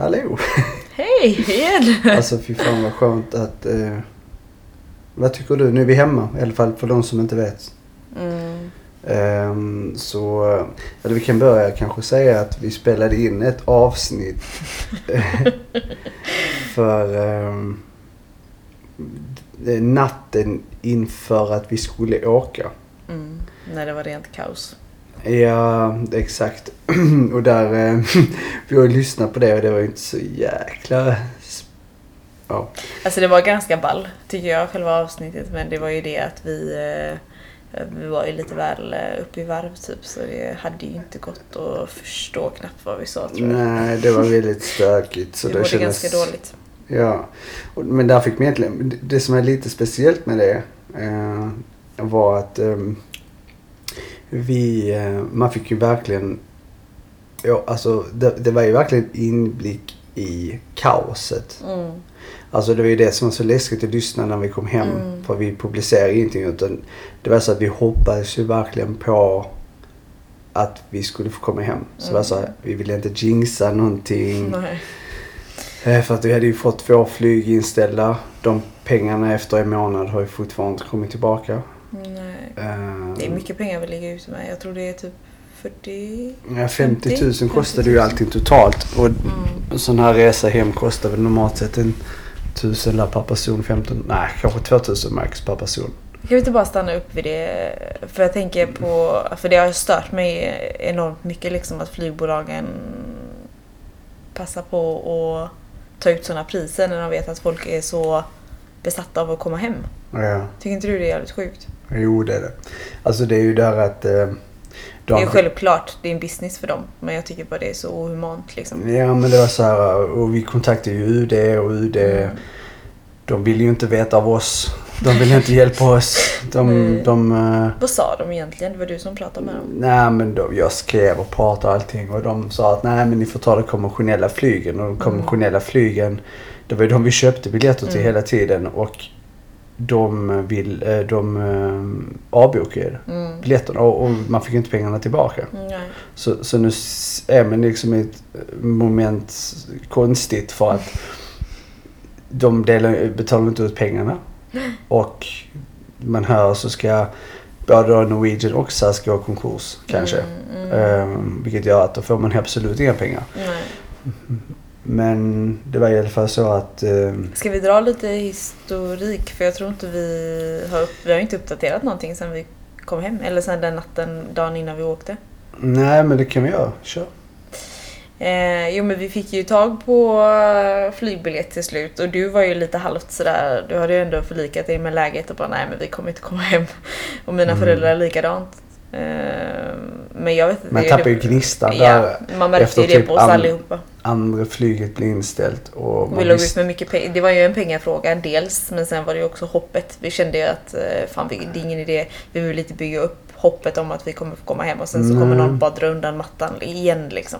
Hallå! Hej igen! Alltså fy fan vad skönt att... Eh, vad tycker du? Nu är vi hemma i alla fall för de som inte vet. Mm. Ehm, så, eller vi kan börja kanske säga att vi spelade in ett avsnitt. för d- natten inför att vi skulle åka. Mm. När det var rent kaos. Ja, exakt. och där, eh, vi har ju lyssnat på det och det var ju inte så jäkla... Ja. Alltså det var ganska ball tycker jag själva avsnittet men det var ju det att vi eh, vi var ju lite väl eh, uppe i varv typ så det hade ju inte gått att förstå knappt vad vi sa tror jag. Nej, det var väldigt stökigt. Så det var kändes... ganska dåligt. Ja, men där fick man egentligen, det- som är lite speciellt med det var att ehm, vi, eh, man fick ju verkligen, ja, alltså det, det var ju verkligen inblick i kaoset. Mm. Alltså det var ju det som var så läskigt att lyssna när vi kom hem. Mm. För vi publicerade ingenting utan det var så att vi hoppades ju verkligen på att vi skulle få komma hem. Så det var så här, vi ville inte jinxa någonting. Nej. Eh, För att vi hade ju fått två flyg inställda. De pengarna efter en månad har ju fortfarande inte kommit tillbaka. Det är mycket pengar vi ligger ute med. Jag tror det är typ 40... Ja, 50 000 50 kostade ju 000. allting totalt. Och Mm. en sån här resa hem kostar väl normalt sett en tusenlapp per person. 15, nej, kanske 2000 max per person. Kan vi inte bara stanna upp vid det? För jag tänker på, för det har stört mig enormt mycket liksom att flygbolagen passar på att ta ut sådana priser när de vet att folk är så besatta av att komma hem. Ja, Tycker inte du det är jävligt sjukt? jo det är det. Alltså det är ju där att... Eh, Det är de- ju självklart, det är en business för dem. Men jag tycker bara det är så ohumant liksom. Ja men det var så här och vi kontaktade ju UD och UD Mm. de ville ju inte veta av oss. De ville inte hjälpa oss. De, Nej. de eh, Vad sa de egentligen? Det var du som pratade med dem. Nej men då, jag skrev och pratade och allting och de sa att nej men ni får ta de konventionella flygen och de konventionella flygen det var ju de vi köpte biljetter till Mm. hela tiden och de vill, eh, de eh, avbokade Mm. biljetterna och, och man fick inte pengarna tillbaka. Nej. Så, så nu är man liksom i ett moment konstigt för att de delar, betalar inte ut pengarna. Och man hör så ska både Norwegian och SAS gå i konkurs kanske. Mm, mm. Ehm, vilket gör att då får man absolut inga pengar. Nej. Men det var i alla fall så att ehm, Ska vi dra lite historik? För jag tror inte vi har, upp, vi har inte uppdaterat någonting sen vi kom hem. Eller sen den natten, dagen innan vi åkte. Nej men det kan vi göra. Kör. Eh, jo men vi fick ju tag på eh, flygbiljett till slut och du var ju lite halvt sådär, du hade ju ändå förlikat dig med läget och bara nej men vi kommer inte komma hem. Och mina Mm. föräldrar likadant. Eh, men jag vet inte. Man tappar ju gnistan Ja, där. man märkte ju det typ på oss allihopa. Andra flyget blir inställt och Vi låg ut med mycket pengar. Det var ju en pengafråga dels, men sen var det ju också hoppet. Vi kände ju att eh, fan, vi, det är ingen idé. Vi vill inte bygga upp hoppet om att vi kommer få komma hem och sen så kommer Nej. någon bara dra undan mattan igen liksom.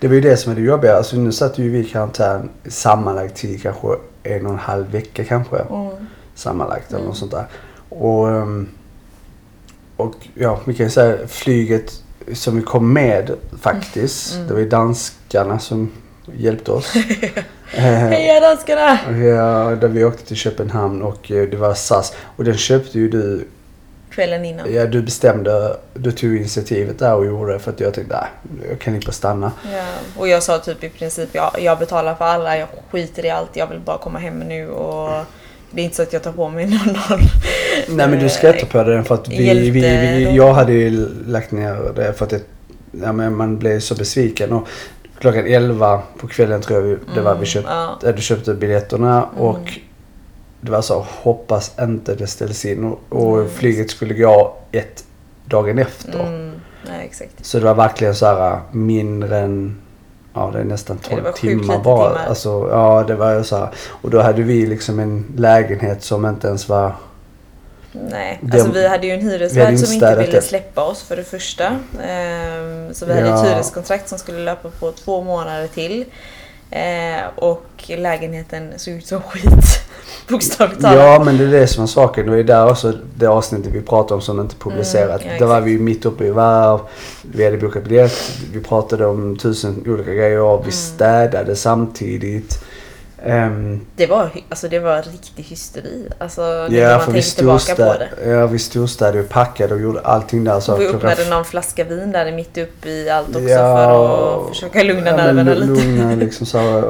Det var ju det som är det jobbiga. Alltså nu satt ju vi i karantän sammanlagt till kanske en och en halv vecka kanske. Sammanlagt eller Mm. något sånt där. Och, ehm, och ja, vi kan ju säga flyget som vi kom med faktiskt. Mm. Det var ju danskarna som hjälpte oss. Eh, Heja danskarna! Ja, där vi åkte till Köpenhamn och eh, det var SAS. Och den köpte ju du. Kvällen innan. Ja, du bestämde. Du tog initiativet där och gjorde det för att jag tänkte nej, jag kan inte stanna. Ja. Och jag sa typ i princip, jag, jag betalar för alla, jag skiter i allt, jag vill bara komma hem nu och det är inte så att jag tar på mig någon, någon Nej men du ska inte på den för att vi, vi, vi, jag hade ju lagt ner det för att det, ja, men man blev så besviken. Och klockan 11 på kvällen tror jag vi, det var vi köpte, Ja. äh, du köpte biljetterna Mm. och det var så hoppas inte det ställs in och, och Mm. flyget skulle gå ett dagen efter. Mm, nej exakt. Så det var verkligen så här mindre än Ja det är nästan Ja, det 12 var sjukt timmar bara. timmar. Alltså, ja det var ju så här. Och då hade vi liksom en lägenhet som inte ens var Nej, alltså vi hade ju en hyresvärd som inte ville släppa oss för det första. Ehm, så vi hade Ja. ett hyreskontrakt som skulle löpa på två månader till. Eh, och lägenheten såg ut som skit. Bokstavligt talat. Ja, men det är det som är saken. Det är där också det avsnittet vi pratade om som inte är publicerat. Mm, ja, Där var vi mitt uppe i varv. Vi hade bokat biljett. Vi pratade om tusen olika grejer. Vi Mm. städade samtidigt. Ehm, Det var, alltså, det var riktig hysteri. Alltså, när ja, man för vi det. storstädade, ja, vi storstädade och packade och gjorde allting där. Så Vi öppnade någon flaska vin där mitt uppe i allt också Ja, för att försöka lugna ja, nerverna lite. Lugna liksom så eh,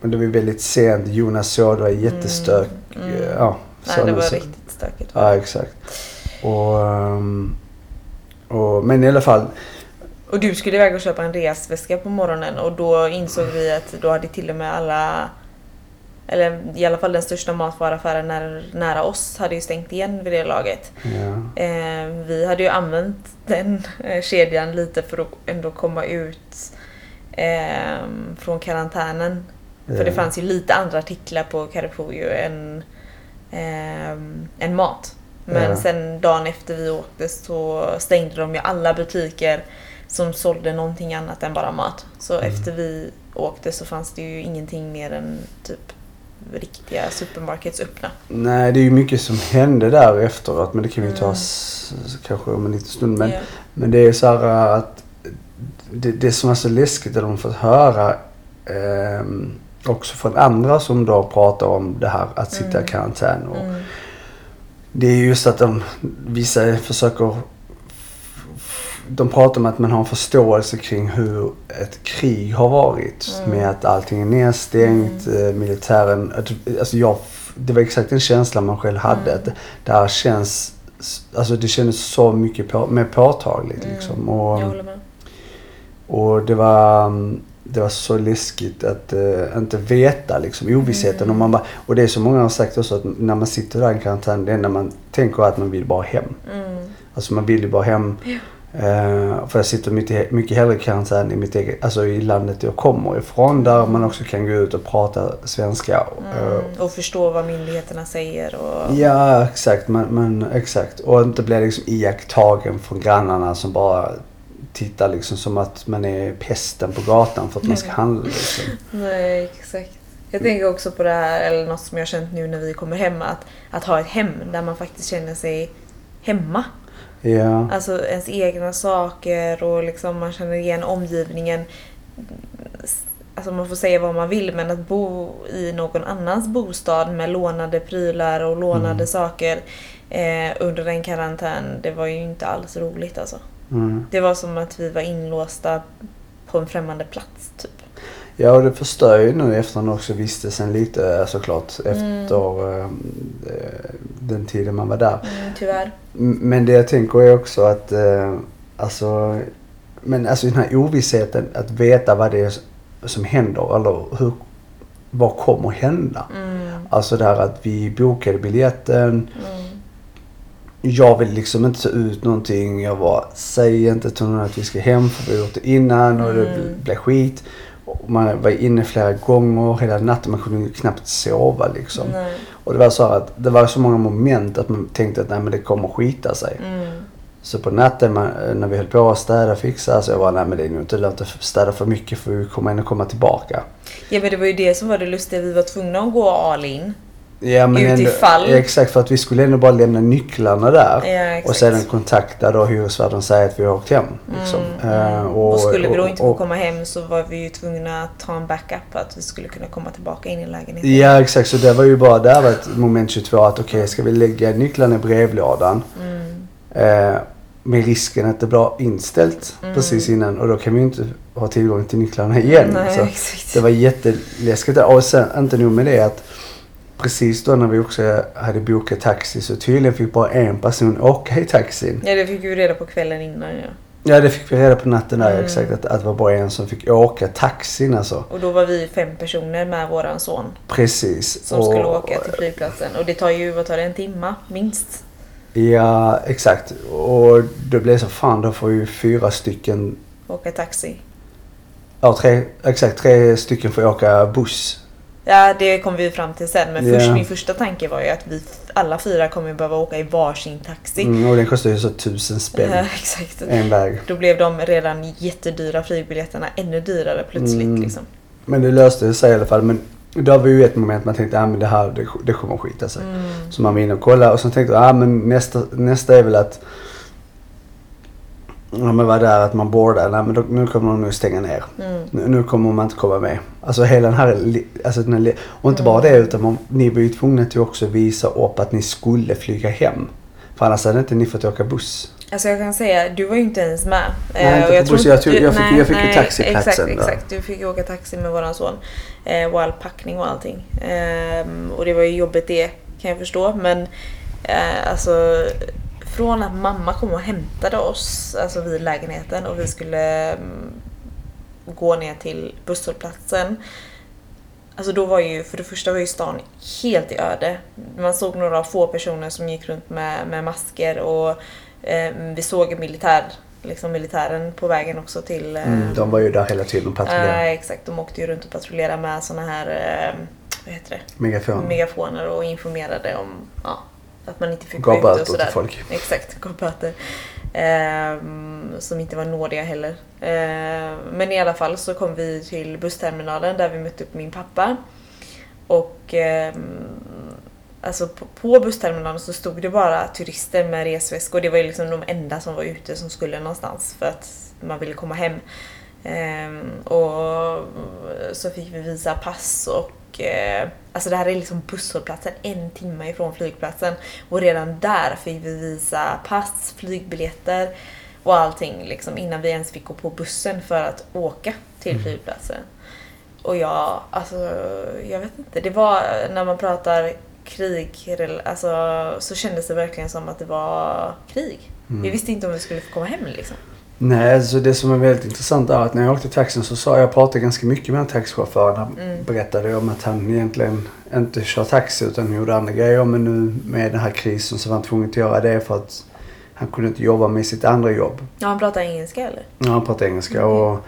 Men det var väldigt sent. Jonas såg det var jättestök. Mm, mm. Ja, Nej, det var så- riktigt stökigt. Ja, exakt. Och, ehm, och, men i alla fall. Och du skulle iväg och köpa en resväska på morgonen och då insåg vi att då hade till och med alla eller i alla fall den största matvaruaffären nära, nära oss hade ju stängt igen vid det laget. Ja, Eh, vi hade ju använt den eh, kedjan lite för att ändå komma ut eh, från karantänen. För ja. det fanns ju lite andra artiklar på Carrefour än, eh, än mat. Men Ja. sen dagen efter vi åkte så stängde de ju alla butiker som sålde någonting annat än bara mat. Så Mm. efter vi åkte så fanns det ju ingenting mer än typ riktiga supermarkets öppna. Nej, det är ju mycket som hände där efteråt. Men det kan vi ta Mm. kanske om en liten stund. Men, Ja. men det är så här att det, det som är så läskigt att de fått höra ehm, också från andra som då pratar om det här att sitta Mm. i karantän. Och, Mm. Det är just att de, vissa försöker de pratar om att man har en förståelse kring hur ett krig har varit. Mm. Med att allting är nedstängt, eh, militären. Att, alltså jag, det var exakt den känslan man själv hade. Mm. Att det här känns, alltså det kändes så mycket på, mer påtagligt Mm. liksom. Och, Jag håller med. och det var, mm, det var så läskigt att uh, inte veta liksom ovissheten. Mm. Och, man bara, och det är så många har sagt också att när man sitter där i karantän, det enda man tänker är att man vill bara hem. Mm. Alltså man vill ju bara hem. Ja. Eh, för jag sitter mycket, mycket hellre i karantän i mitt eget, alltså i landet jag kommer ifrån. Där man också kan gå ut och prata svenska. Mm. Och förstå vad myndigheterna säger och... Ja, exakt. Men, men exakt. Och inte bli liksom iakttagen från grannarna som bara tittar liksom som att man är pesten på gatan för att man ska Mm. handla liksom. Nej, exakt. Jag tänker också på det här, eller något som jag har känt nu när vi kommer hem, att, att ha ett hem där man faktiskt känner sig hemma. Ja. Alltså ens egna saker och liksom man känner igen omgivningen. Alltså man får säga vad man vill men att bo i någon annans bostad med lånade prylar och lånade Mm. saker eh, under en karantän, det var ju inte alls roligt alltså. Mm. Det var som att vi var inlåsta på en främmande plats typ. Ja, och det förstör ju nu efter också vistelsen lite eh, såklart. Mm. Efter eh, den tiden man var där. Mm, tyvärr. Men det jag tänker är också att eh, alltså, men alltså den här ovissheten att veta vad det är som händer eller hur, vad kommer hända. Mm, Alltså det här att vi bokade biljetten. mm, Jag vill liksom inte ta ut någonting. Jag bara, säg inte till någon att vi ska hem för vi har gjort det innan och det Mm. blev skit. Man var inne flera gånger hela natten. Man kunde knappt sova liksom. nej, Och det var så att det var så många moment att man tänkte att nej men det kommer skita sig. mm, Så på natten man, när vi höll på att städa och fixa så jag bara nej men det är nog inte lönt att städa för mycket för vi kommer ändå komma tillbaka. Ja men det var ju det som var det lustiga, vi var tvungna att gå all in. Ja, men ändå, Utifall. Exakt för att vi skulle ändå bara lämna nycklarna där. Ja, och sedan kontakta då hyresvärden och säga att vi har åkt hem. Liksom. Mm, mm. Eh, och, skulle vi då och- inte få och- komma hem så var vi ju tvungna att ta en backup att vi skulle kunna komma tillbaka in i lägenheten. Ja exakt, så det var ju bara där var ett moment 22 att okej ska vi lägga nycklarna i brevlådan. Mm, Eh, med risken att det blir inställt Mm. precis innan och då kan vi ju inte ha tillgång till nycklarna igen. nej, exakt. det var jätteläskigt. Och sen inte nog med det att precis då när vi också hade bokat taxi så tydligen fick bara en person åka i taxin. Ja det fick vi reda på kvällen innan ja. Ja det fick vi reda på natten där Mm. exakt att, att det var bara en som fick åka taxin alltså. Och då var vi fem personer med våran son Precis. som Och- skulle åka till flygplatsen. Och det tar ju, vad tar det, en timma minst? Ja exakt. Och det blev så fan då får ju fyra stycken, Åka taxi. ja tre, exakt tre stycken får åka buss. Ja det kom vi fram till sen men först, min första tanke var ju att vi alla fyra kommer behöva åka i varsin taxi. Mm, och den kostar ju så tusen spänn. Ja, exakt. En väg. Då blev de redan jättedyra flygbiljetterna ännu dyrare plötsligt Mm. liksom. Men det löste sig i alla fall. Men Då var ju ett moment man tänkte att ah, men det här det, det kommer att skita sig. Mm. Så man var inne och kollade och så tänkte jag ah, men nästa, nästa är väl att Ja men vad det är att man bordar, nej men då, nu kommer de nu stänga ner. Mm. Nu, nu kommer man inte komma med. Alltså hela den här, alltså den här och inte bara det utan man, ni var ju tvungna till också visa upp att ni skulle flyga hem. För annars hade inte ni fått åka buss. Alltså jag kan säga, du var ju inte ens med. Nej, Eh, inte på buss. Jag tog- jag fick- nej, jag fick ju taxiplatsen Exakt, där. exakt. Du fick ju åka taxi med våran son. Eh, och all packning och allting. Ehm, och det var ju jobbigt det, kan jag förstå. Men eh, alltså från att mamma kom och hämtade oss, alltså vid lägenheten och vi skulle mm, gå ner till busshållplatsen. Alltså då var ju, för det första var ju stan helt i öde. Man såg några få personer som gick runt med, med masker och eh, vi såg militär, liksom militären på vägen också till... Eh, Mm, de var ju där hela tiden och patrullerade. eh, exakt, de åkte ju runt och patrullerade med såna här, eh, vad heter det? Megafon. megafoner och informerade om ja, att man inte fick gå ut och böter till sådär. folk. Exakt, gav böter. Ehm, som inte var nådiga heller. Ehm, men i alla fall så kom vi till bussterminalen där vi mötte upp min pappa. Och ehm, alltså på, på bussterminalen så stod det bara turister med resväskor. Det var ju liksom de enda som var ute som skulle någonstans för att man ville komma hem. Ehm, och så fick vi visa pass och eh, alltså det här är liksom busshållplatsen en timme ifrån flygplatsen och redan där fick vi visa pass, flygbiljetter och allting liksom innan vi ens fick gå på bussen för att åka till Mm. flygplatsen. Och jag, alltså jag vet inte, det var när man pratar krig, alltså så kändes det verkligen som att det var krig. Mm. Vi visste inte om vi skulle få komma hem liksom. Nej, alltså det som är väldigt intressant är att när jag åkte taxin så sa jag pratade ganska mycket med en taxichaufför. Han Mm. berättade om att han egentligen inte kör taxi utan gjorde andra grejer. Men nu med den här krisen så var han tvungen att göra det för att han kunde inte jobba med sitt andra jobb. Ja, han pratar engelska eller? Ja, han pratar engelska Mm. och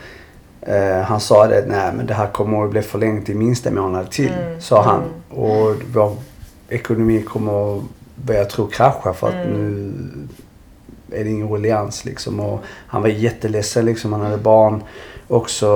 eh, han sa det, nej men det här kommer att bli förlängt i minst en månad till, Mm, sa han. mm. Och vår ekonomi kommer att börja tro krascha för att Mm. nu är det ingen ruljans liksom. Och han var jätteledsen liksom, han hade barn också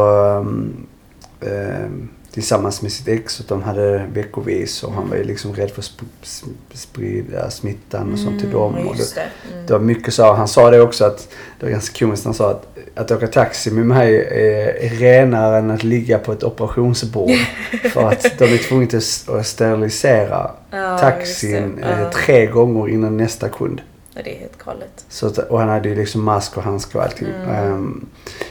um, tillsammans med sitt ex. Och de hade veckovis och han var ju liksom rädd för att sp- sp- sprida smittan och sånt till dem. Mm, Och just det. Mm. det var mycket så. Han sa det också att, det var ganska komiskt, han sa att att åka taxi med mig är, är renare än att ligga på ett operationsbord. för att de är tvungna att sterilisera Ja, taxin det. eh, Ja. tre gånger innan nästa kund. Ja, det är helt galet. Så och han hade ju liksom mask och handskar och allting. Mm. Ehm,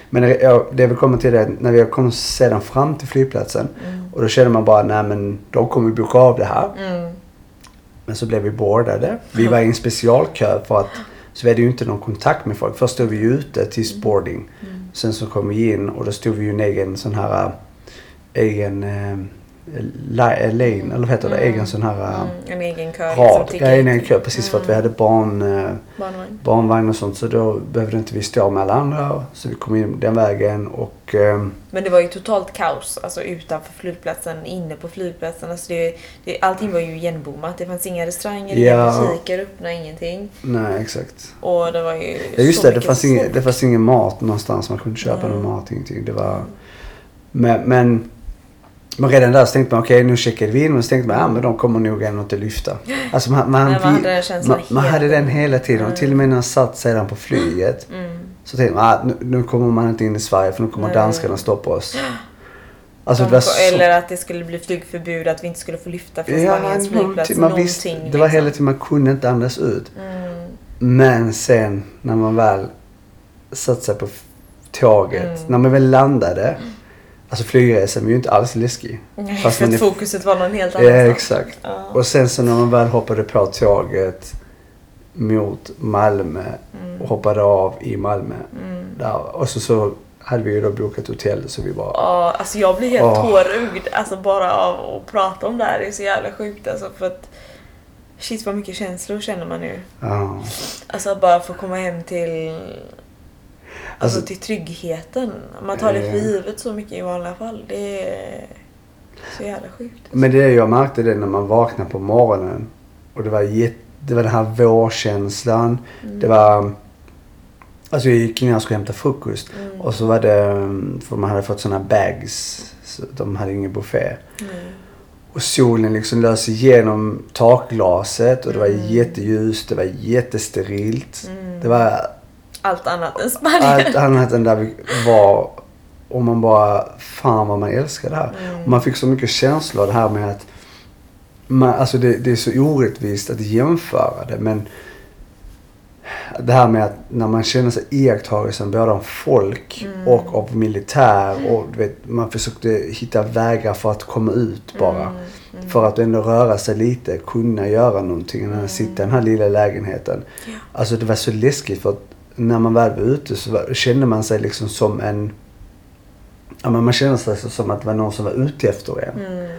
men det, ja, det vi kommer till det, när vi kom sedan fram till flygplatsen Mm. och då kände man bara, nej men de kommer boka av det här. Mm. Men så blev vi boardade. Vi var i en specialkö för att så vi hade ju inte någon kontakt med folk. Först stod vi ju ute tills boarding. Mm. Sen så kom vi in och då stod vi ju i en egen sån här äh, egen äh, lane, eller vad heter det? Mm. Egen sån här Mm. En egen kö. rad. liksom, Ja, en egen kö precis för att vi Mm. hade barn, äh, Barnvagn. barnvagn och sånt. Så då behövde inte vi stå med alla andra. Så vi kom in den vägen och ähm, Men det var ju totalt kaos alltså utanför flygplatsen, inne på flygplatsen. Alltså det, det, allting var ju igenbommat. Det fanns inga restauranger, inga butiker öppna, ingenting. nej exakt. Och det var ju Ja just så det, det fanns, folk. det fanns ingen mat någonstans. Man kunde köpa Mm. någon mat, ingenting. Det var... Men, men, men redan där så tänkte man okej nu checkade vi in och så tänkte man ja men de kommer nog ändå inte lyfta. Alltså man, man, Nej, man vi- hade den känslan man, man hela hade den tiden. hela tiden. Och Mm. till och med när man satt sedan på flyget Mm. så tänkte man ah, nu, nu kommer man inte in i Sverige för nu kommer Nej. danskarna stoppa oss. Alltså De så... Eller att det skulle bli flygförbud, att vi inte skulle få lyfta från Ja, Spaniens flygplats. man visste, det var hela liksom. tiden man kunde inte andas ut. Mm. Men sen när man väl satt sig på tåget, Mm. när man väl landade. Alltså flygresan var ju inte alls läskig. Nej, Fast för att är- fokuset var någon helt Ja, annanstans. exakt. Ja. Och sen så när man väl hoppade på tåget mot Malmö Mm. och hoppade av i Malmö. Mm. Där, och så, så hade vi ju då bokat hotell så vi bara... Ja, alltså jag blir helt Åh. tårögd alltså bara av att prata om det här. Det är så jävla sjukt alltså för att shit vad mycket känslor känner man nu. Ja. Alltså bara få komma hem till alltså, Alltså- till tryggheten. Man tar det för Eh. givet så mycket i vanliga fall. Det är så jävla sjukt. Men det jag märkte det när man vaknade på morgonen och det var, jätte, det var den här vårkänslan. Mm. Det var... Alltså jag gick ner och skulle hämta frukost. Mm. Och så var det, för man hade fått såna bags. Så de hade ingen buffé. Mm. Och solen liksom lös igenom takglaset och det var Mm. jätteljust, det var jättesterilt. Mm. Det var Allt annat än Spanien. allt annat än där vi var. Och man bara, fan vad man älskar det här. Mm. Och man fick så mycket känslor det här med att man, alltså det, det är så orättvist att jämföra det men det här med att när man känner sig iakttagelsen både av folk Mm. och av militär och du vet, man försökte hitta vägar för att komma ut bara. Mm, mm. För att ändå röra sig lite, kunna göra någonting än att sitta i den här lilla lägenheten. Ja. Alltså det var så läskigt för att när man väl var ute så kände man sig liksom som en... Ja, men man kände sig som att det var någon som var ute efter en. Mm.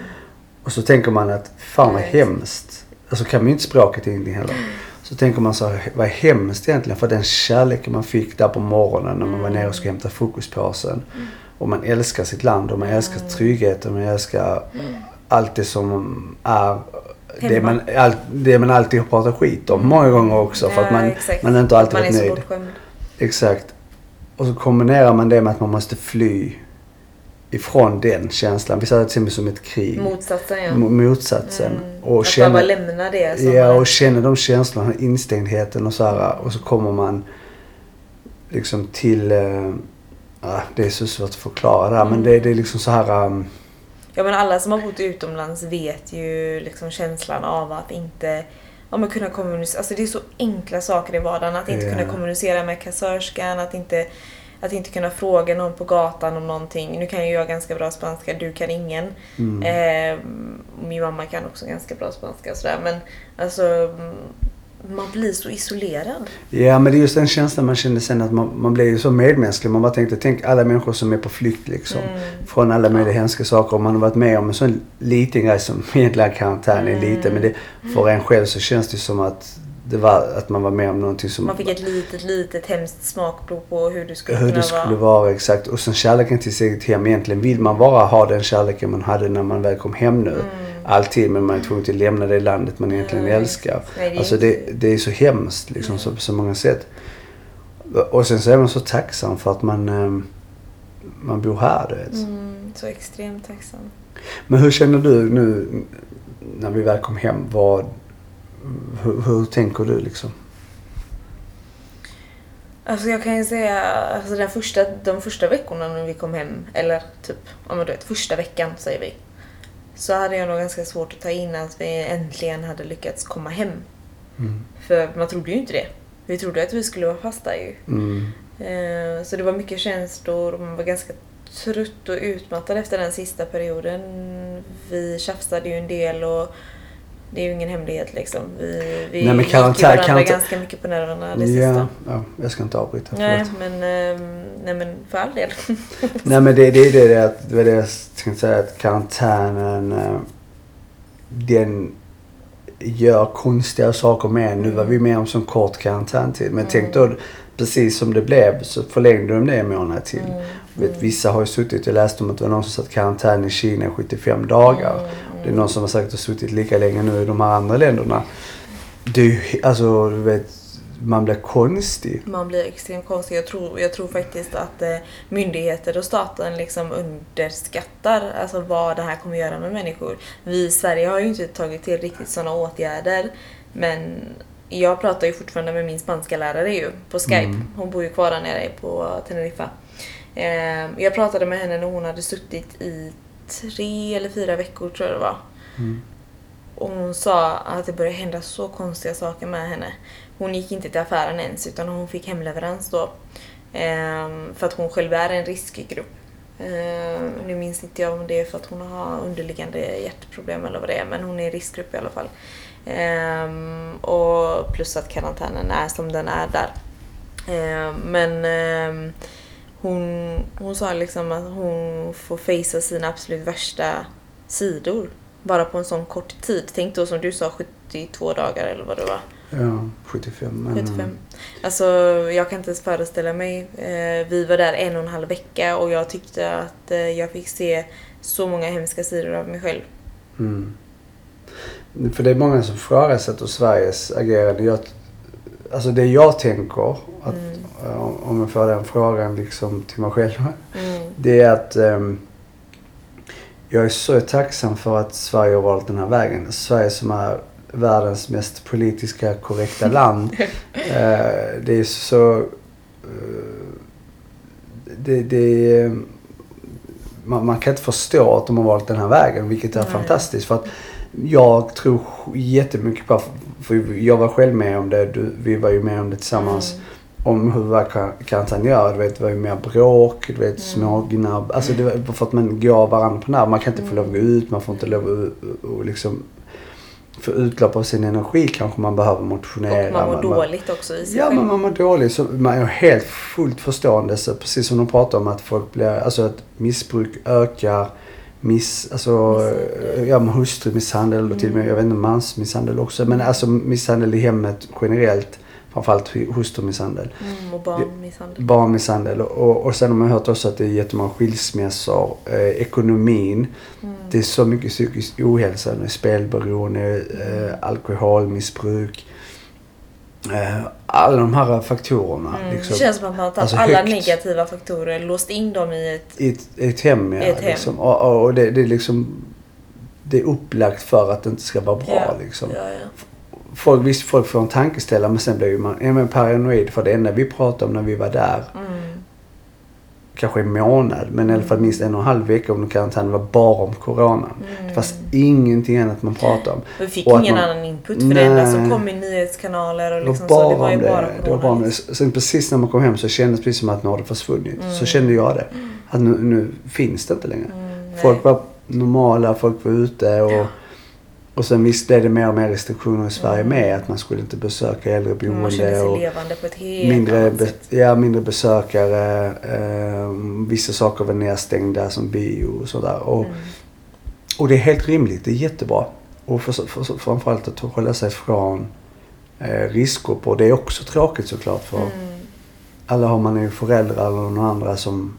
Och så tänker man att fan vad hemskt. Alltså kan man ju inte språket ingenting heller. Så tänker man så här, vad hemskt egentligen för den kärleken man fick där på morgonen när man var nere och skulle hämta frukostpåsen. Och man älskar sitt land och man älskar tryggheten och man älskar allt det som är det man, allt, det man alltid har pratat skit om många gånger också. För att man, exakt. man har inte alltid man varit är så nöjd. Exakt. Och så kombinerar man det med att man måste fly ifrån den känslan. Vi ser det till som ett krig. Motsatsen ja. Mo- motsatsen. Mm. Och att känner, bara lämna det ja, och känner de känslorna, instängdheten och så här. Och så kommer man liksom till... Ah, det är så svårt att förklara det här, men Mm. det, det är liksom så här... Um, Ja men alla som har bott utomlands vet ju liksom känslan av att inte ja, men kunna kommunicera. Alltså det är så enkla saker i vardagen. Att inte Ja. kunna kommunicera med kassörskan, att inte, att inte kunna fråga någon på gatan om någonting. Nu kan ju jag ganska bra spanska, du kan ingen. mm. Eh, min mamma kan också ganska bra spanska sådär. Men alltså man blir så isolerad. Ja, men det är just den känslan man kände sen att man, man blev ju så medmänsklig. Man bara tänkte, tänk alla människor som är på flykt liksom. Mm. Från alla möjliga hemska saker. Och man har varit med om en sån liten grej som egentligen karantän är Mm. liten. Men det, för en själv så känns det som att, det var, att man var med om någonting som... Man fick ett litet, litet hemskt smakprov på hur det skulle hur det skulle vara. vara exakt. Och sen kärleken till sitt eget hem. Egentligen vill man bara ha den kärleken man hade när man väl kom hem nu. Mm. Alltid. Men man är tvungen att lämna det landet man egentligen Mm. älskar. Nej, det är Alltså det, det är så hemskt liksom så, på så många sätt. Och sen så är man så tacksam för att man, eh, man bor här du vet. Mm, så extremt tacksam. Men hur känner du nu när vi väl kom hem? Vad, hur, hur tänker du liksom? Alltså jag kan ju säga, alltså den första, de första veckorna när vi kom hem, eller typ, men du vet, första veckan säger vi. Så hade jag nog ganska svårt att ta in att vi äntligen hade lyckats komma hem. Mm. För man trodde ju inte det. Vi trodde att vi skulle vara fast där ju. Mm. Eh, Så det var mycket känslor och man var ganska trött och utmattad efter den sista perioden. Vi tjafsade ju en del och det är ju ingen hemlighet liksom. Vi, vi Nej, men gick karantän- varandra karantän- ganska mycket på nerverna det Ja, sista. ja, jag ska inte avbryta. Nej men, ehm, nej men för all del. Nej men det, det är det, det, att- det det jag tänkte säga att karantänen eh, den gör konstiga saker med. Nu var vi med om sån kort karantäntid. Men tänk då precis som det blev så förlängde de det en månad till. Mm, Vet, vissa har ju suttit, jag läste om att det var någon som satt karantän i Kina i 75 dagar. Mm, Det är någon som har sagt att suttit lika länge nu i de här andra länderna. Det är ju, alltså du vet, man blir konstig. Man blir extremt konstig. Jag tror, jag tror faktiskt att eh, myndigheter och staten liksom underskattar alltså, vad det här kommer göra med människor. Vi i Sverige har ju inte tagit till riktigt sådana åtgärder. Men jag pratar ju fortfarande med min spanska lärare ju på Skype. Mm. Hon bor ju kvar där nere på Teneriffa. Eh, jag pratade med henne när hon hade suttit i tre eller fyra veckor tror jag det var. Mm. Och hon sa att det började hända så konstiga saker med henne. Hon gick inte till affären ens utan hon fick hemleverans då. Ehm, för att hon själv är en riskgrupp. Ehm, nu minns inte jag om det är för att hon har underliggande hjärtproblem eller vad det är men hon är i riskgrupp i alla fall. Ehm, och plus att karantänen är som den är där. Ehm, men ehm, hon, hon sa liksom att hon får facea sina absolut värsta sidor. Bara på en sån kort tid. Tänk då som du sa 72 dagar eller vad det var. Ja, 75. Men, 75. Alltså jag kan inte ens föreställa mig. Eh, vi var där en och en halv vecka och jag tyckte att eh, jag fick se så många hemska sidor av mig själv. Mm. För det är många som ifrågasätter Sveriges agerande. Jag, alltså det jag tänker, att, Mm. om jag får den frågan liksom till mig själv. Mm. Det är att ehm, jag är så tacksam för att Sverige har valt den här vägen. Sverige som är världens mest politiska korrekta land. eh, det är så... Eh, det, det, man, man, kan inte förstå att de har valt den här vägen, vilket är Nej. fantastiskt. För att jag tror jättemycket på, för jag var själv med om det, du, vi var ju med om det tillsammans. Mm om hur karantän gör. Du vet, det var ju mer bråk, du vet, mm. smågnabb. Alltså det var för att man går varandra på nerv. Man kan inte få lov att gå ut, man får inte lov att och liksom få utlopp av sin energi kanske man behöver motionera. Och man mår man, dåligt också i sig Ja, men man mår dåligt. Så man är helt fullt förstående. Så precis som de pratar om att folk blir, alltså att missbruk ökar. Miss, alltså, misshandel. ja hustrumisshandel och till och med, jag vet inte, mansmisshandel också. Men alltså misshandel i hemmet generellt framförallt hustrumisshandel. Mm, och barnmisshandel. Barnmisshandel. Och, och sen har man hört också att det är jättemånga skilsmässor. Eh, ekonomin. Mm. Det är så mycket psykisk ohälsa. Spelberoende, eh, alkoholmissbruk. Eh, alla de här faktorerna. Mm. Liksom. Det känns som att man tagit alltså alla högt. negativa faktorer, låst in dem i ett, I ett, ett hem. Ja, ett hem. Liksom. Och, och det, det, är liksom det är upplagt för att det inte ska vara bra. Ja. Liksom. Ja, ja folk, visst, folk får en tankeställare men sen blir man är man paranoid för det enda vi pratade om när vi var där. Mm. Kanske en månad men i alla fall minst en och en halv vecka under karantän var bara om corona. Mm. Det fanns ingenting annat man pratade om. Vi fick ingen man, annan input för nej, det enda som kom i nyhetskanaler och liksom det så. Det var ju bara corona. Det var bara det. Sen precis när man kom hem så kändes det precis som att nu har det försvunnit. Mm. Så kände jag det. Att nu, nu finns det inte längre. Mm, folk var normala, folk var ute och ja och sen visst blev det mer och mer restriktioner i Sverige mm. med. Att man skulle inte besöka äldreboende. Man kände sig levande på ett helt mindre, annat sätt. Ja, mindre besökare. Eh, vissa saker var nedstängda som bio och sådär. Och, mm. och det är helt rimligt. Det är jättebra. Och för, för, för, framförallt att hålla sig från eh, riskgrupper. Det är också tråkigt såklart. För mm. alla har man ju föräldrar eller någon andra som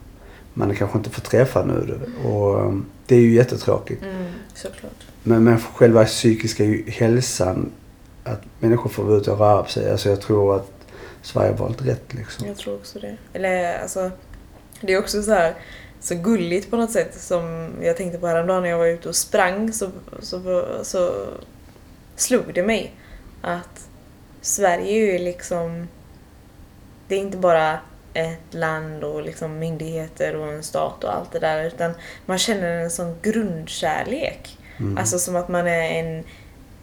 man kanske inte får träffa nu. Och eh, det är ju jättetråkigt. Mm, såklart. Men, men själva psykiska hälsan, att människor får vara ute och röra på sig. Alltså jag tror att Sverige har valt rätt liksom. Jag tror också det. Eller alltså, det är också så här så gulligt på något sätt som jag tänkte på häromdagen när jag var ute och sprang så, så, så slog det mig att Sverige är ju liksom det är inte bara ett land och liksom myndigheter och en stat och allt det där utan man känner en sån grundkärlek Mm. Alltså som att man är en...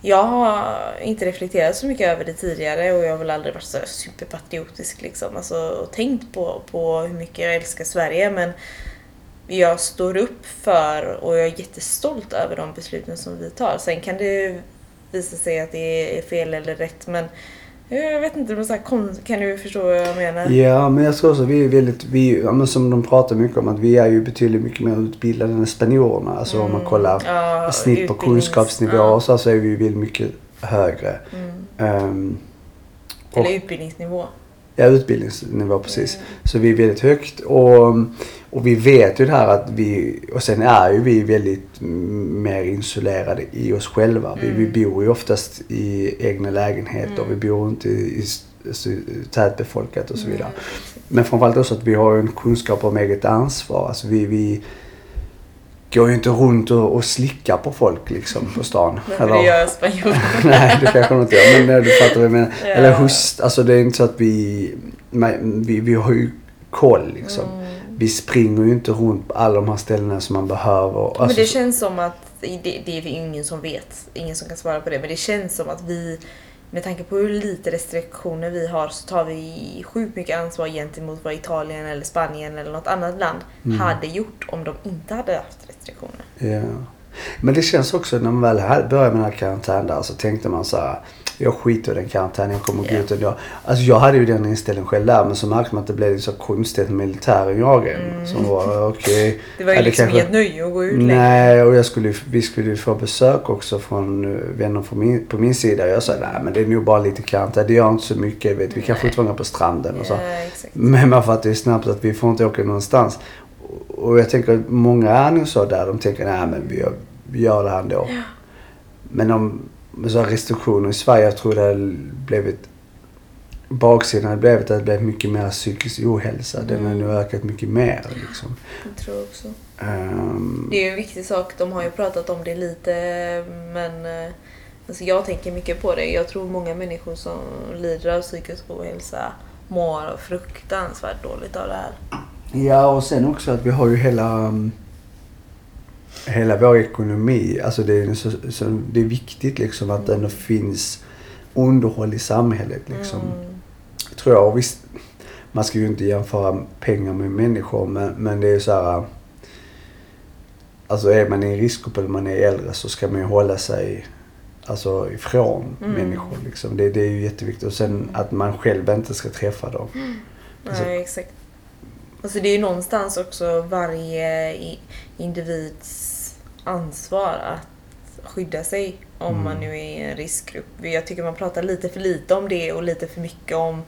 Jag har inte reflekterat så mycket över det tidigare och jag har väl aldrig varit så superpatriotisk liksom. Alltså, och tänkt på, på hur mycket jag älskar Sverige men jag står upp för och jag är jättestolt över de besluten som vi tar. Sen kan det visa sig att det är fel eller rätt men jag vet inte, så här, kan du förstå vad jag menar? Ja, men jag tror också vi är väldigt, vi, ja, som de pratar mycket om, att vi är ju betydligt mycket mer utbildade än spanjorerna. Alltså mm. om man mm. kollar ja, snitt på kunskapsnivå ja. så, så är vi väldigt mycket högre. Mm. Um, Eller utbildningsnivå. Ja, utbildningsnivå precis. Så vi är väldigt högt och, och vi vet ju det här att vi, och sen är ju vi väldigt mer isolerade i oss själva. Mm. Vi, vi mm. bor ju oftast i egna lägenheter mm. och vi bor inte i, i tätbefolkat och så vidare. Mm. Men framförallt också att vi har en kunskap om eget ansvar. Alltså vi, vi går ju inte runt och, och slickar på folk liksom på stan. Nej, Eller, det gör spanjorerna. nej, det kanske de inte gör. Men du fattar vad jag menar. Ja. Eller hust, alltså det är inte så att vi, vi, vi har ju koll liksom. Mm. Vi springer ju inte runt på alla de här ställena som man behöver. Alltså, men det känns som att, det, det är ingen som vet, ingen som kan svara på det, men det känns som att vi med tanke på hur lite restriktioner vi har så tar vi sjukt mycket ansvar gentemot vad Italien eller Spanien eller något annat land mm. hade gjort om de inte hade haft restriktioner. Ja. Men det känns också när man väl började med den här karantänen där så tänkte man så här jag skiter i den karantänen, jag kommer yeah. gå ut ändå. Alltså jag hade ju den inställningen själv där men så märkte man att det blev så konstigt med militären jagade mm. Som var okej. Okay. Det var ju liksom kanske... inget nöje att gå ut Nej och jag skulle, vi skulle ju få besök också från eh, vänner på min, på min sida. Jag sa nej men det är nog bara lite karantän. Det gör inte så mycket. Vet. Vi kan fortfarande gå på stranden och så. Yeah, men man fattar ju snabbt att vi får inte åka någonstans. Och jag tänker att många är nog så där. De tänker nej men vi gör, vi gör det här ändå. Ja. Men om med så restriktioner i Sverige. Jag tror det har blivit baksidan har blivit att det blivit mycket mer psykisk ohälsa. Den har Mm. nu ökat mycket mer liksom. Jag tror också. Ehm, Det är ju en viktig sak. De har ju pratat om det lite men eh, alltså jag tänker mycket på det. Jag tror många människor som lider av psykisk ohälsa mår fruktansvärt dåligt av det här. Ja, och sen också att vi har ju hela, um, hela vår ekonomi. Alltså det är, så, så, det är viktigt liksom att det ändå finns underhåll i samhället. Liksom. Mm. Tror jag. Och visst, man ska ju inte jämföra pengar med människor men, men det är ju så här. Alltså är man i en riskgrupp eller man är äldre så ska man ju hålla sig alltså, ifrån Mm. människor. Liksom. Det, det är ju jätteviktigt. Och sen att man själv inte ska träffa dem. Alltså- Nej, exakt. Alltså det är ju någonstans också varje individs ansvar att skydda sig om Mm. man nu är i en riskgrupp. Jag tycker man pratar lite för lite om det och lite för mycket om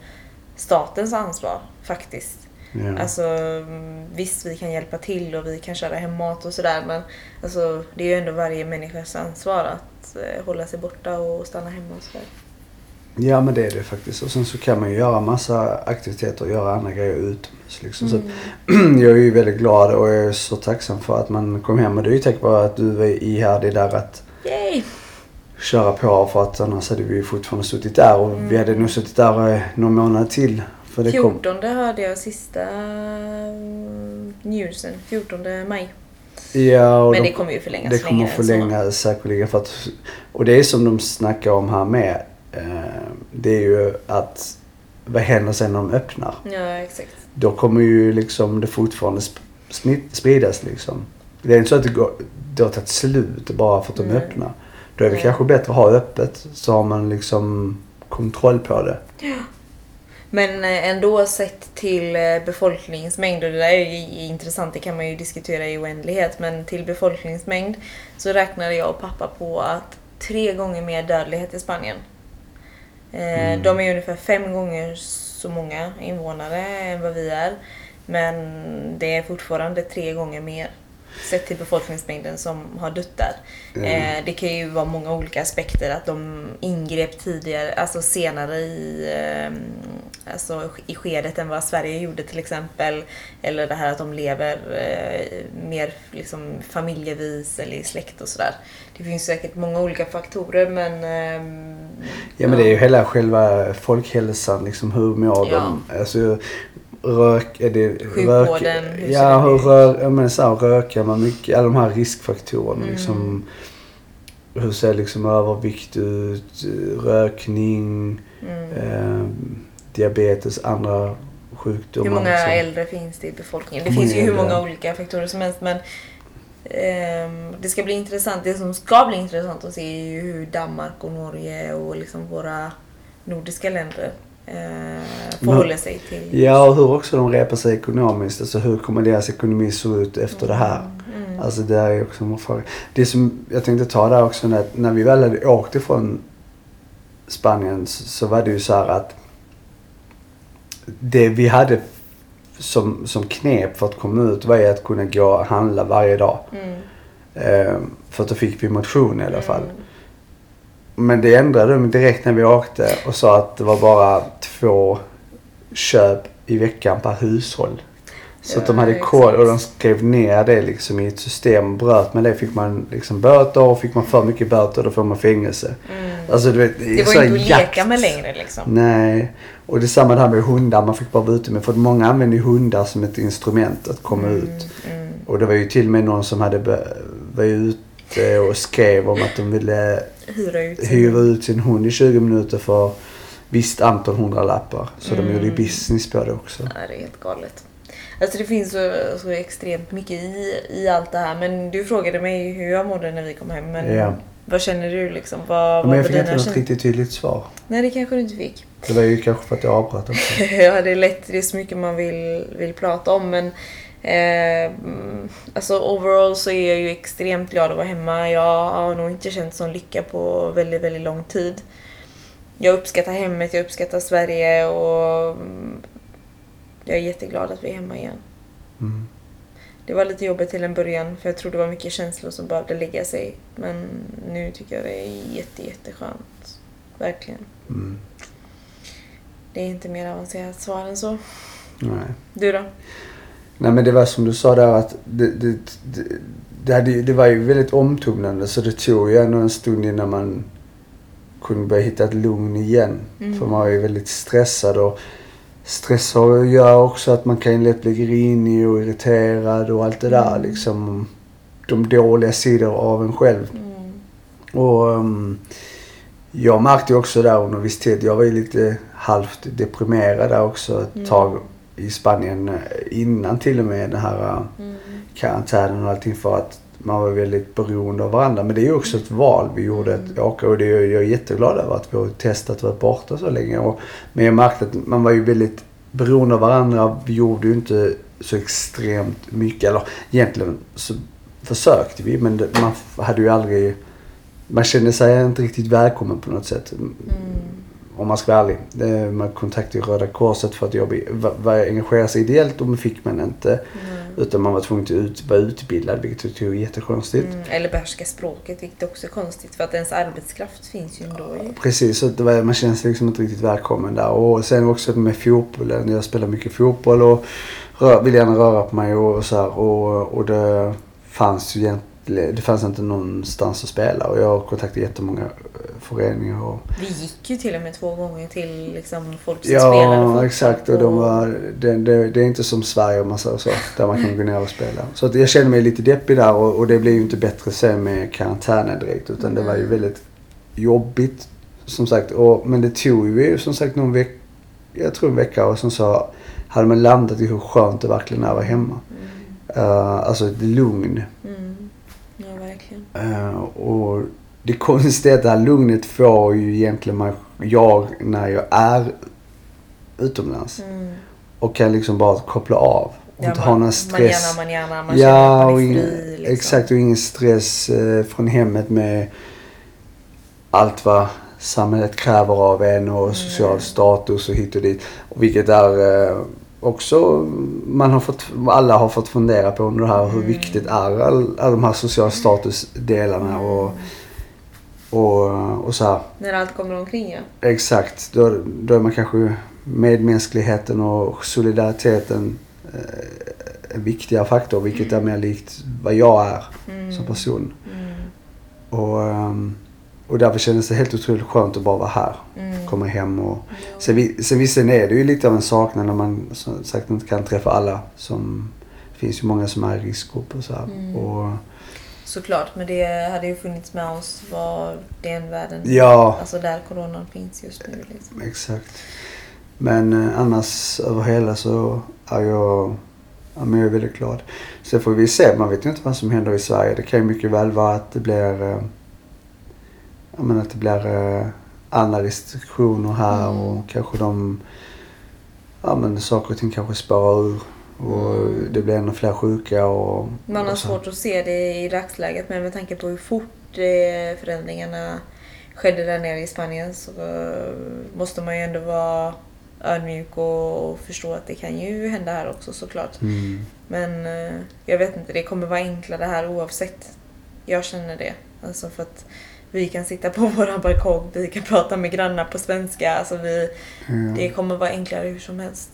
statens ansvar faktiskt. Ja. Alltså mm, visst vi kan hjälpa till och vi kan köra hem mat och sådär men alltså, det är ju ändå varje människas ansvar att eh, hålla sig borta och stanna hemma och sådär. Ja men det är det faktiskt. Och sen så kan man ju göra massa aktiviteter och göra andra grejer utomhus. Liksom. Så Mm. jag är ju väldigt glad och jag är så tacksam för att man kom hem. Och det är ju tack vare att du är ihärdig där att Yay! köra på. För att annars hade vi ju fortfarande suttit där och vi hade nog suttit där eh, någon månad till. För det kom, 14 hörde jag sista mm, newsen. 14 maj. ja, Men de- det kommer ju förlängas Det kommer så. förlängas säkerligen. För att, och det är som de snackar om här med. Eh, det är ju att vad händer sen när de öppnar? Ja, exakt. Då kommer ju liksom det fortfarande spridas liksom. Det är inte så att det, går, det har tagit slut bara för att de Nej. öppnar. Då är det Nej. kanske bättre att ha öppet så har man liksom kontroll på det. Men eh, ändå sett till eh, befolkningsmängd, och det där är ju intressant, det kan man ju diskutera i oändlighet, men till befolkningsmängd så räknade jag och pappa på att tre gånger mer dödlighet i Spanien. Eh, Mm. De är ungefär fem gånger så många invånare än vad vi är, men det är fortfarande tre gånger mer sett till befolkningsmängden som har dött där. Mm. Eh, det kan ju vara många olika aspekter. Att de ingrep tidigare, alltså senare i, eh, alltså i skedet än vad Sverige gjorde till exempel. Eller det här att de lever eh, mer liksom, familjevis eller i släkt och sådär. Det finns säkert många olika faktorer men... ehm, Ja men det är ju hela själva folkhälsan liksom. Hur mår Ja. de? Alltså rök, är det ser ja, hur rör, ja men så här, rökar man mycket? Alla de här riskfaktorerna Mm. liksom. Hur ser liksom övervikt ut? Rökning? mm. eh, diabetes, andra sjukdomar. Hur många liksom. äldre finns det i befolkningen? Det finns ju hur många olika faktorer som helst men ehm, det ska bli intressant. Det som ska bli intressant att se är ju hur Danmark och Norge och liksom våra nordiska länder eh, förhåller sig till Ja, och hur också de repar sig ekonomiskt. Alltså hur kommer deras ekonomi se ut efter det här? Mm. Alltså det är också en fråga. Det som jag tänkte ta där också, när, när vi väl hade åkt ifrån Spanien så, så var det ju så här att det vi hade som, som knep för att komma ut var ju att kunna gå och handla varje dag. Mm. Eh, för att då fick vi motion i alla fall. Mm. Men det ändrade de direkt när vi åkte och sa att det var bara två köp i veckan per hushåll. Så att de Ja, hade exakt. koll och de skrev ner det liksom i ett system. Bröt med det fick man liksom böter och fick man för mycket böter då får man fängelse. Mm. Alltså du vet, Det var så inte att jakt. leka med längre liksom. Nej. Och det här med hundar. Man fick bara vara ute med. För att många använder ju hundar som ett instrument att komma ut. Mm. Och det var ju till och med någon som hade var ute och skrev om att de ville Hyra ut. sin- hyra ut sin hund i 20 minuter för visst antal hundralappar. Så de Mm. gjorde ju business på det också. Ja, det är helt galet. Alltså det finns så, så extremt mycket i, i allt det här. Men du frågade mig hur jag mådde när vi kom hem. Men Ja. vad känner du liksom? Vad, Men jag fick inte något känslor? riktigt tydligt svar. Nej, det kanske du inte fick. Det var ju kanske för att jag avbröt också. ja, det är lätt. Det är så mycket man vill, vill prata om. Men eh, alltså overall så är jag ju extremt glad att vara hemma. Jag har nog inte känt sån lycka på väldigt, väldigt lång tid. Jag uppskattar hemmet, jag uppskattar Sverige och mm, jag är jätteglad att vi är hemma igen. Mm. Det var lite jobbigt till en början för jag tror det var mycket känslor som behövde lägga sig. Men nu tycker jag det är jätte, jätteskönt. Verkligen. Mm. Det Det är inte mer avancerat svar än så. Nej. Du då? Nej men det var som du sa där att det, det, det, det, hade, det var ju väldigt omtumlande så det tog ju ändå en stund innan man kunde börja hitta ett lugn igen. Mm. För man var ju väldigt stressad och stress göra också att man kan lätt bli grinig och irriterad och allt det där Mm. liksom. De dåliga sidor av en själv. Mm. Och um, jag märkte ju också där under viss tid, jag var ju lite halvt deprimerad där också ett Mm. tag i Spanien eh, innan till och med den här eh, Mm. karantänen och allting för att man var väldigt beroende av varandra. Men det är ju också ett val vi gjorde att Mm. åka och det är, jag är jätteglad över att vi har testat och varit borta så länge. Och, men jag märkte att man var ju väldigt beroende av varandra. Vi gjorde ju inte så extremt mycket. Eller egentligen så försökte vi men man hade ju aldrig... Man kände sig inte riktigt välkommen på något sätt. Mm. Om man ska vara ärlig. Man kontaktade Röda Korset för att jobba, i- va- va- engagera sig ideellt och det fick man inte. Mm. Utan man var tvungen att ut, vara utbildad vilket jag tycker är jättekonstigt. Mm. Eller behärska språket, vilket också är konstigt för att ens arbetskraft finns ju ändå ju. Precis, så var, man känns liksom inte riktigt välkommen där. Och sen också med fotbollen. Jag spelar mycket fotboll och rör, vill gärna röra på mig och, och så här. Och, och det fanns ju egentligen det fanns inte någonstans att spela och jag kontaktade jättemånga eh, föreningar och Vi gick ju till och med två gånger till liksom folk som spelade Ja, exakt. Och de var, det, det, det är inte som Sverige om man säger så. Där man kan gå ner och spela. Så att jag kände mig lite deppig där och, och det blev ju inte bättre sen med karantänen direkt. Utan det var ju Mm. väldigt jobbigt. Som sagt. Och, men det tog ju som sagt någon vecka. Jag tror en vecka och som så hade man landat i hur skönt det verkligen är att vara hemma. Mm. Uh, alltså ett lugn. Mm. Verkligen. Uh, och det konstiga är att det här lugnet får ju egentligen man, jag när jag är utomlands. Mm. Och kan liksom bara koppla av. Och Ja, inte ha någon Man stress. gärna, man gärna, man ja, man är ingen, fri. Liksom. exakt. Och ingen stress eh, från hemmet med allt vad samhället kräver av en och Mm. social status och hit och dit. Och vilket är eh, också, man har fått, alla har fått fundera på under det här hur Mm. viktigt är all, alla de här social statusdelarna och, och, och så här. När allt kommer omkring ja. Exakt. Då, då är man kanske medmänskligheten och solidariteten eh, en viktigare faktor. Vilket är mer likt vad jag är Mm. som person. Mm. Och, ehm, och därför kändes det helt otroligt skönt att bara vara här. Mm. Komma hem och... Sen, vi- sen visserligen är det ju lite av en saknad när man som sagt inte kan träffa alla. Som, det finns ju många som är i riskgrupp och så. Mm. Och, Såklart, men det hade ju funnits med oss var det än världen. Ja. Alltså där coronan finns just nu. Liksom. Exakt. Men eh, annars över hela så är jag, ja, men jag är väldigt glad. Sen får vi se. Man vet ju inte vad som händer i Sverige. Det kan ju mycket väl vara att det blir, eh, ja, men att det blir eh, andra restriktioner här Mm. och kanske de, ja men saker och ting kanske spårar ur. Och det blir ännu fler sjuka och... Man har och svårt att se det i dagsläget men med tanke på hur fort eh, förändringarna skedde där nere i Spanien så eh, måste man ju ändå vara ödmjuk och förstå att det kan ju hända här också såklart. Mm. Men eh, jag vet inte, det kommer vara enklare här oavsett. Jag känner det. Alltså för att vi kan sitta på våran balkong, vi kan prata med grannar på svenska. Alltså vi, Ja. det kommer vara enklare hur som helst.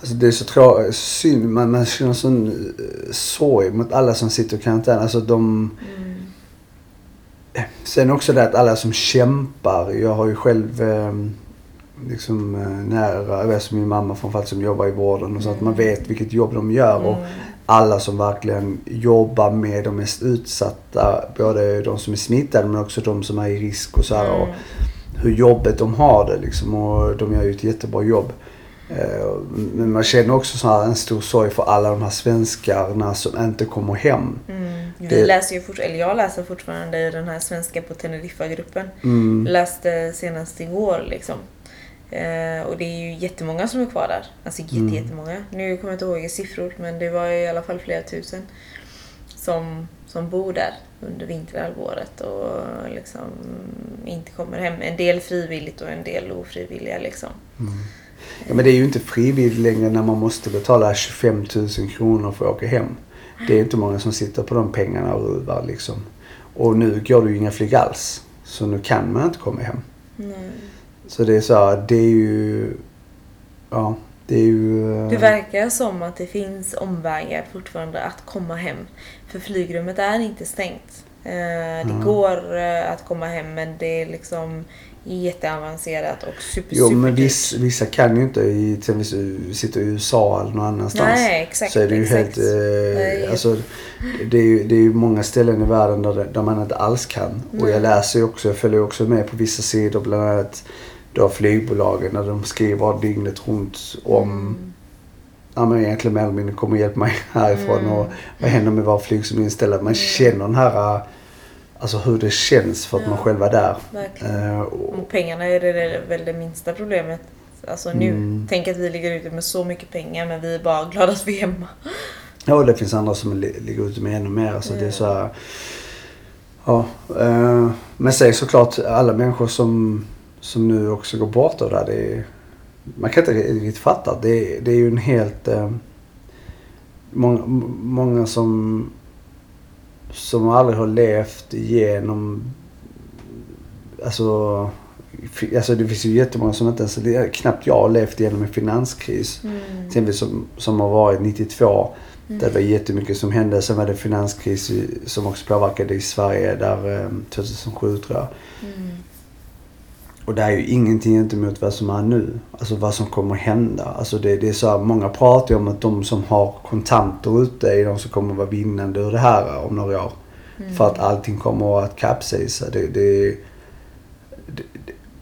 Alltså det är så tra- synd. Man, man känner sån eh, sorg mot alla som sitter i karantän. Alltså de... Mm. Sen också det att alla som kämpar. Jag har ju själv eh, liksom eh, nära, som min mamma framförallt som jobbar i vården och så att man Mm. vet vilket jobb de gör. Och Mm. Alla som verkligen jobbar med de mest utsatta. Både de som är smittade men också de som är i risk och så här. Och Mm. hur jobbet de har det liksom. Och de gör ju ett jättebra jobb. Eh, Men man känner också så en stor sorg för alla de här svenskarna som inte kommer hem. Mm. Vi läser ju fort, eller jag läser fortfarande i den här svenska på Teneriffa-gruppen. Mm. Läste senast igår liksom. Eh, och det är ju jättemånga som är kvar där. Alltså jätte, Mm. jättemånga. Nu kommer jag inte ihåg siffror men det var i alla fall flera tusen som, som bor där under vinterhalvåret och liksom inte kommer hem. En del frivilligt och en del ofrivilliga liksom. Mm. Ja, men det är ju inte frivilligt längre när man måste betala 25 000 kronor för att åka hem. Det är inte många som sitter på de pengarna och ruvar liksom. Och nu går det ju inga flyg alls. Så nu kan man inte komma hem. Mm. Så det är så här, det är ju ja, det är ju... eh, Det verkar som att det finns omvägar fortfarande att komma hem. För flygrummet är inte stängt. Eh, Det Mm. går eh, att komma hem men det är liksom jätteavancerat och super, Jo, super men viss, vissa kan ju inte i, till exempel sitter i USA eller någon annanstans. Nej, exakt. så är det ju exakt. helt... Eh, Nej. alltså, det, är ju, det är ju många ställen i världen där, där man inte alls kan. Och jag läser ju också, jag följer också med på vissa sidor, bland annat då flygbolagen, när de skriver dygnet runt om Mm. Ja men egentligen mer eller mindre kom och hjälp mig härifrån Mm. och vad händer med våra flyg som är inställda. Man känner den här, alltså hur det känns för att Ja. man själv är där. Eh, och, Och pengarna är det väl det minsta problemet. Alltså nu. Mm. Tänk att vi ligger ute med så mycket pengar men vi är bara glada att vi är hemma. ja, och det finns andra som li- ligger ute med ännu mer. Alltså det är så här, ja, eh, men sen såklart alla människor som, som nu också går bort det här, det är, man kan inte riktigt fatta. Det, är- det är ju en helt... Eh, många, många som, som aldrig har levt igenom... Alltså, alltså det finns ju jättemånga som inte ens... Knappt jag har levt igenom en finanskris. Mm. Exempel som, som har varit 92. Mm. Där det var jättemycket som hände. Sen var det finanskris som också påverkade i Sverige där eh, 2007 tror jag. Mm. Och det är ju ingenting inte mot vad som är nu. Alltså vad som kommer hända. Alltså det, det är så här, många pratar ju om att de som har kontanter ute är de som kommer vara vinnande ur det här om några år. Mm. För att allting kommer att kapsejsa. Det, det, det,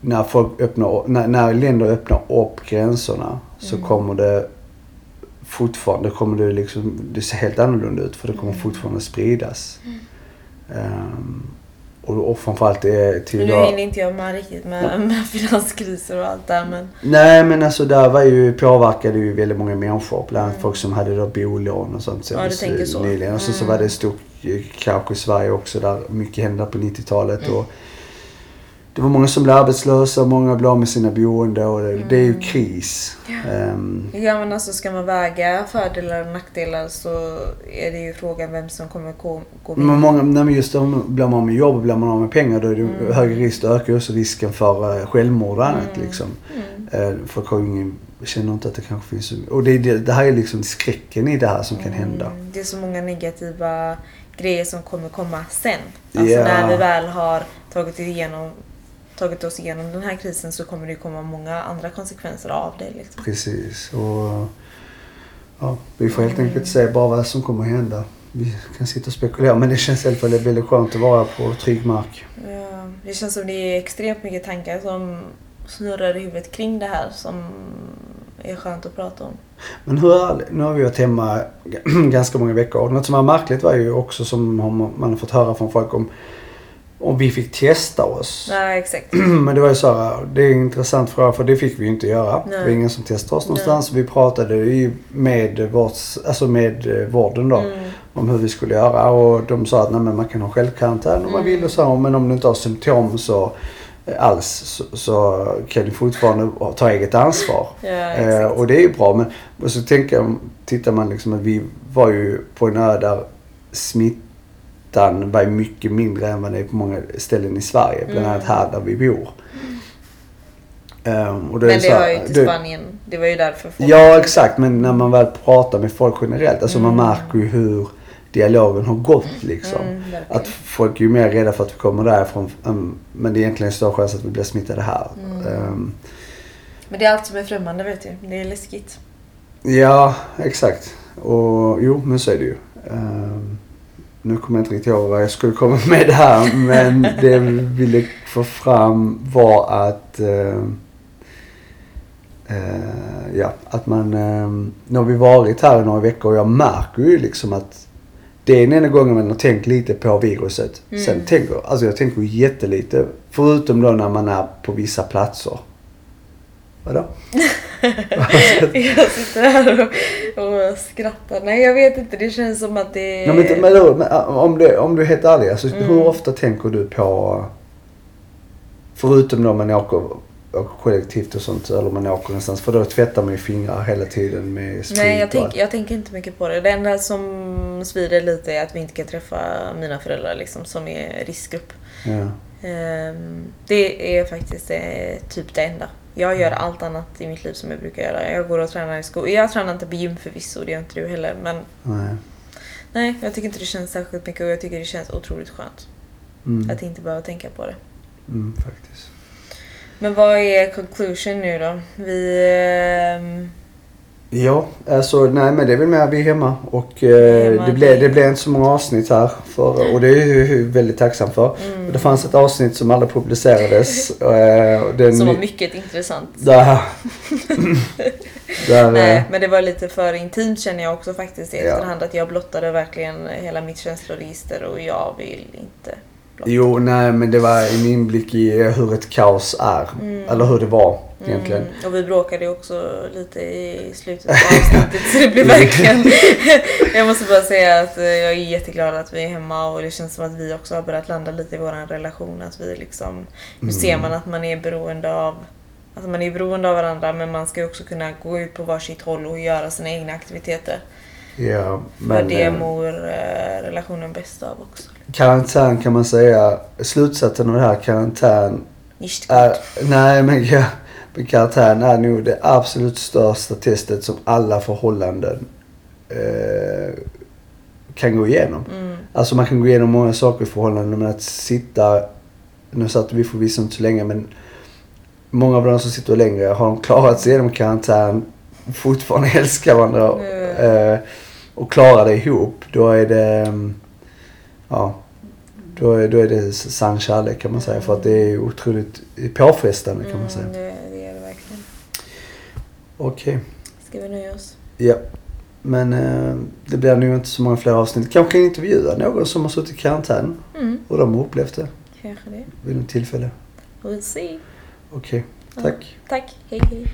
när folk öppnar, när, när länder öppnar upp gränserna så Mm. kommer det fortfarande, kommer det liksom, det ser helt annorlunda ut för det kommer Mm. fortfarande spridas. Ehm, och, och framförallt är till Men nu hinner inte jag med riktigt med, med finanskriser och allt där men Nej men alltså där var ju, påverkade ju väldigt många människor. Bland annat Mm. folk som hade då bolån och sånt. Ja, du så- tänker så. Nyligen. Och så Mm. var det stort eh, kaos i Sverige också där mycket hände på 90-talet. Mm. Och det var många som blev arbetslösa, många blev av med sina boende och det, det är ju Mm. kris. Ehm, Ja men alltså ska man väga fördelar och nackdelar så är det ju frågan vem som kommer gå, gå men många, nej men just om blir man av med jobb och blir man av med pengar då är det Mm. högre risk. Då ökar också risken för eh, självmord och annat Mm. liksom. Mm. Eh, folk har ju ingen, känner inte att det kanske finns... Och det, det, det här är liksom skräcken i det här som kan hända. Mm, Det är så många negativa grejer som kommer komma sen. Alltså Ja. när vi väl har tagit, igenom, tagit oss igenom den här krisen så kommer det komma många andra konsekvenser av det. Liksom. Precis. Och, ja, vi får helt Mm. enkelt se bara vad som kommer att hända. Vi kan sitta och spekulera men det känns i alla fall väldigt skönt att vara på trygg mark. Ja, det känns som det är extremt mycket tankar som snurrar i huvudet kring det här som är skönt att prata om. Men hur är? Nu har vi varit hemma ganska många veckor. Något som var märkligt var ju också som man har fått höra från folk om om vi fick testa oss. Nej, exakt. Men det var ju så här, det är en intressant fråga för det fick vi ju inte göra. Det var Nej. ingen som testade oss någonstans. Vi pratade ju med, vårds, alltså med eh, vården då. Mm. om hur vi skulle göra och de sa att nej, men man kan ha självkarantän om man Mm. vill och så men om du inte har symptom så eh, alls så, så kan du fortfarande ta eget ansvar. Ja, Eh, och det är ju bra men och så tänker jag, tittar man liksom att vi var ju på en ö där smittan var ju mycket mindre än vad det är på många ställen i Sverige. Bland Mm. annat här där vi bor. Um, Men det här- har ju inte det- Spanien. Det var ju därför folk... Ja exakt men när man väl pratar med folk generellt, alltså man Mm. märker ju hur dialogen har gått liksom. Mm. Att folk är ju mer rädda för att vi kommer därifrån um, men det är egentligen större chans att vi blir smittade här. Mm. Um, Men det är allt som är främmande vet du. Det är läskigt. ja exakt. Och jo men så är det ju. Um, nu kommer jag inte riktigt ihåg vad jag skulle komma med det här men det jag ville få fram var att um, Eh, ja, att man... Uh, nu har vi varit här i några veckor och jag märker ju liksom att det är den enda gången man har tänkt lite på viruset. Mm. Sen tänker, alltså jag tänker jättelite. Förutom då när man är på vissa platser. Vadå? jag sitter här och, och skrattar. Nej jag vet inte. Det känns som att det. Nej, men, men, om, du, om du är helt ärlig, alltså, Mm. hur ofta tänker du på... Förutom då man åker, åker kollektivt och sånt, eller man åker någonstans. För då tvättar man ju fingrar hela tiden med sprit Nej jag, tänk, jag tänker inte mycket på det. Det enda som svider lite är att vi inte kan träffa mina föräldrar liksom, som är riskgrupp. Ja. Ehm, det är faktiskt eh, typ det enda. Jag gör allt annat i mitt liv som jag brukar göra. Jag går och tränar i skolan. Jag tränar inte på gym förvisso, det gör inte du heller. Men Nej. nej, jag tycker inte det känns särskilt mycket och jag tycker det känns otroligt skönt. Mm. Att inte behöva tänka på det. Mm, faktiskt. Men vad är conclusion nu då? Vi... ehm, Ja, alltså nej men det är väl med vi är hemma och eh, hemma, det, blev, det blev inte så många avsnitt här för, och det är jag ju väldigt tacksam för. Mm. Det fanns ett avsnitt som aldrig publicerades. eh, den, Som var mycket intressant. Där, där, Nej, eh, men det var lite för intimt känner jag också faktiskt i Ja. efterhand. Att jag blottade verkligen hela mitt känsloregister och jag vill inte. Jo, nej men det var en inblick i eh, hur ett kaos är. Mm. Eller hur det var egentligen. Mm, och vi bråkade ju också lite i slutet av avsnittet så det blev verkligen... jag måste bara säga att eh, jag är jätteglad att vi är hemma och det känns som att vi också har börjat landa lite i vår relation. Att vi liksom... Nu Mm. ser man att man är beroende av... Alltså man är beroende av varandra men man ska ju också kunna gå ut på varsitt håll och göra sina egna aktiviteter. Ja, men det eh, mår relationen bäst av också. karantän kan man säga, slutsatsen av det här karantän är, nej men, ja, karantän är nog det absolut största testet som alla förhållanden eh, kan gå igenom. Mm. Alltså man kan gå igenom många saker i förhållanden men att sitta, nu satt vi förvisso inte så länge men många av de som sitter längre har de klarat sig genom karantän, fortfarande älskar varandra Mm. eh, och klarar det ihop. Då är det, mm, ja, då är, då är det sann kärlek kan man säga för att det är otroligt påfrestande kan man säga. Mm, det, det är det verkligen. Okej, Ska vi nöja oss? ja. Men eh, det blir nog inte så många fler avsnitt. Kanske kan intervjua någon som har suttit i karantän. Mm, Hur de har upplevt det kanske det. vid något tillfälle. We'll see. Okej, tack. Tack. Hej hej.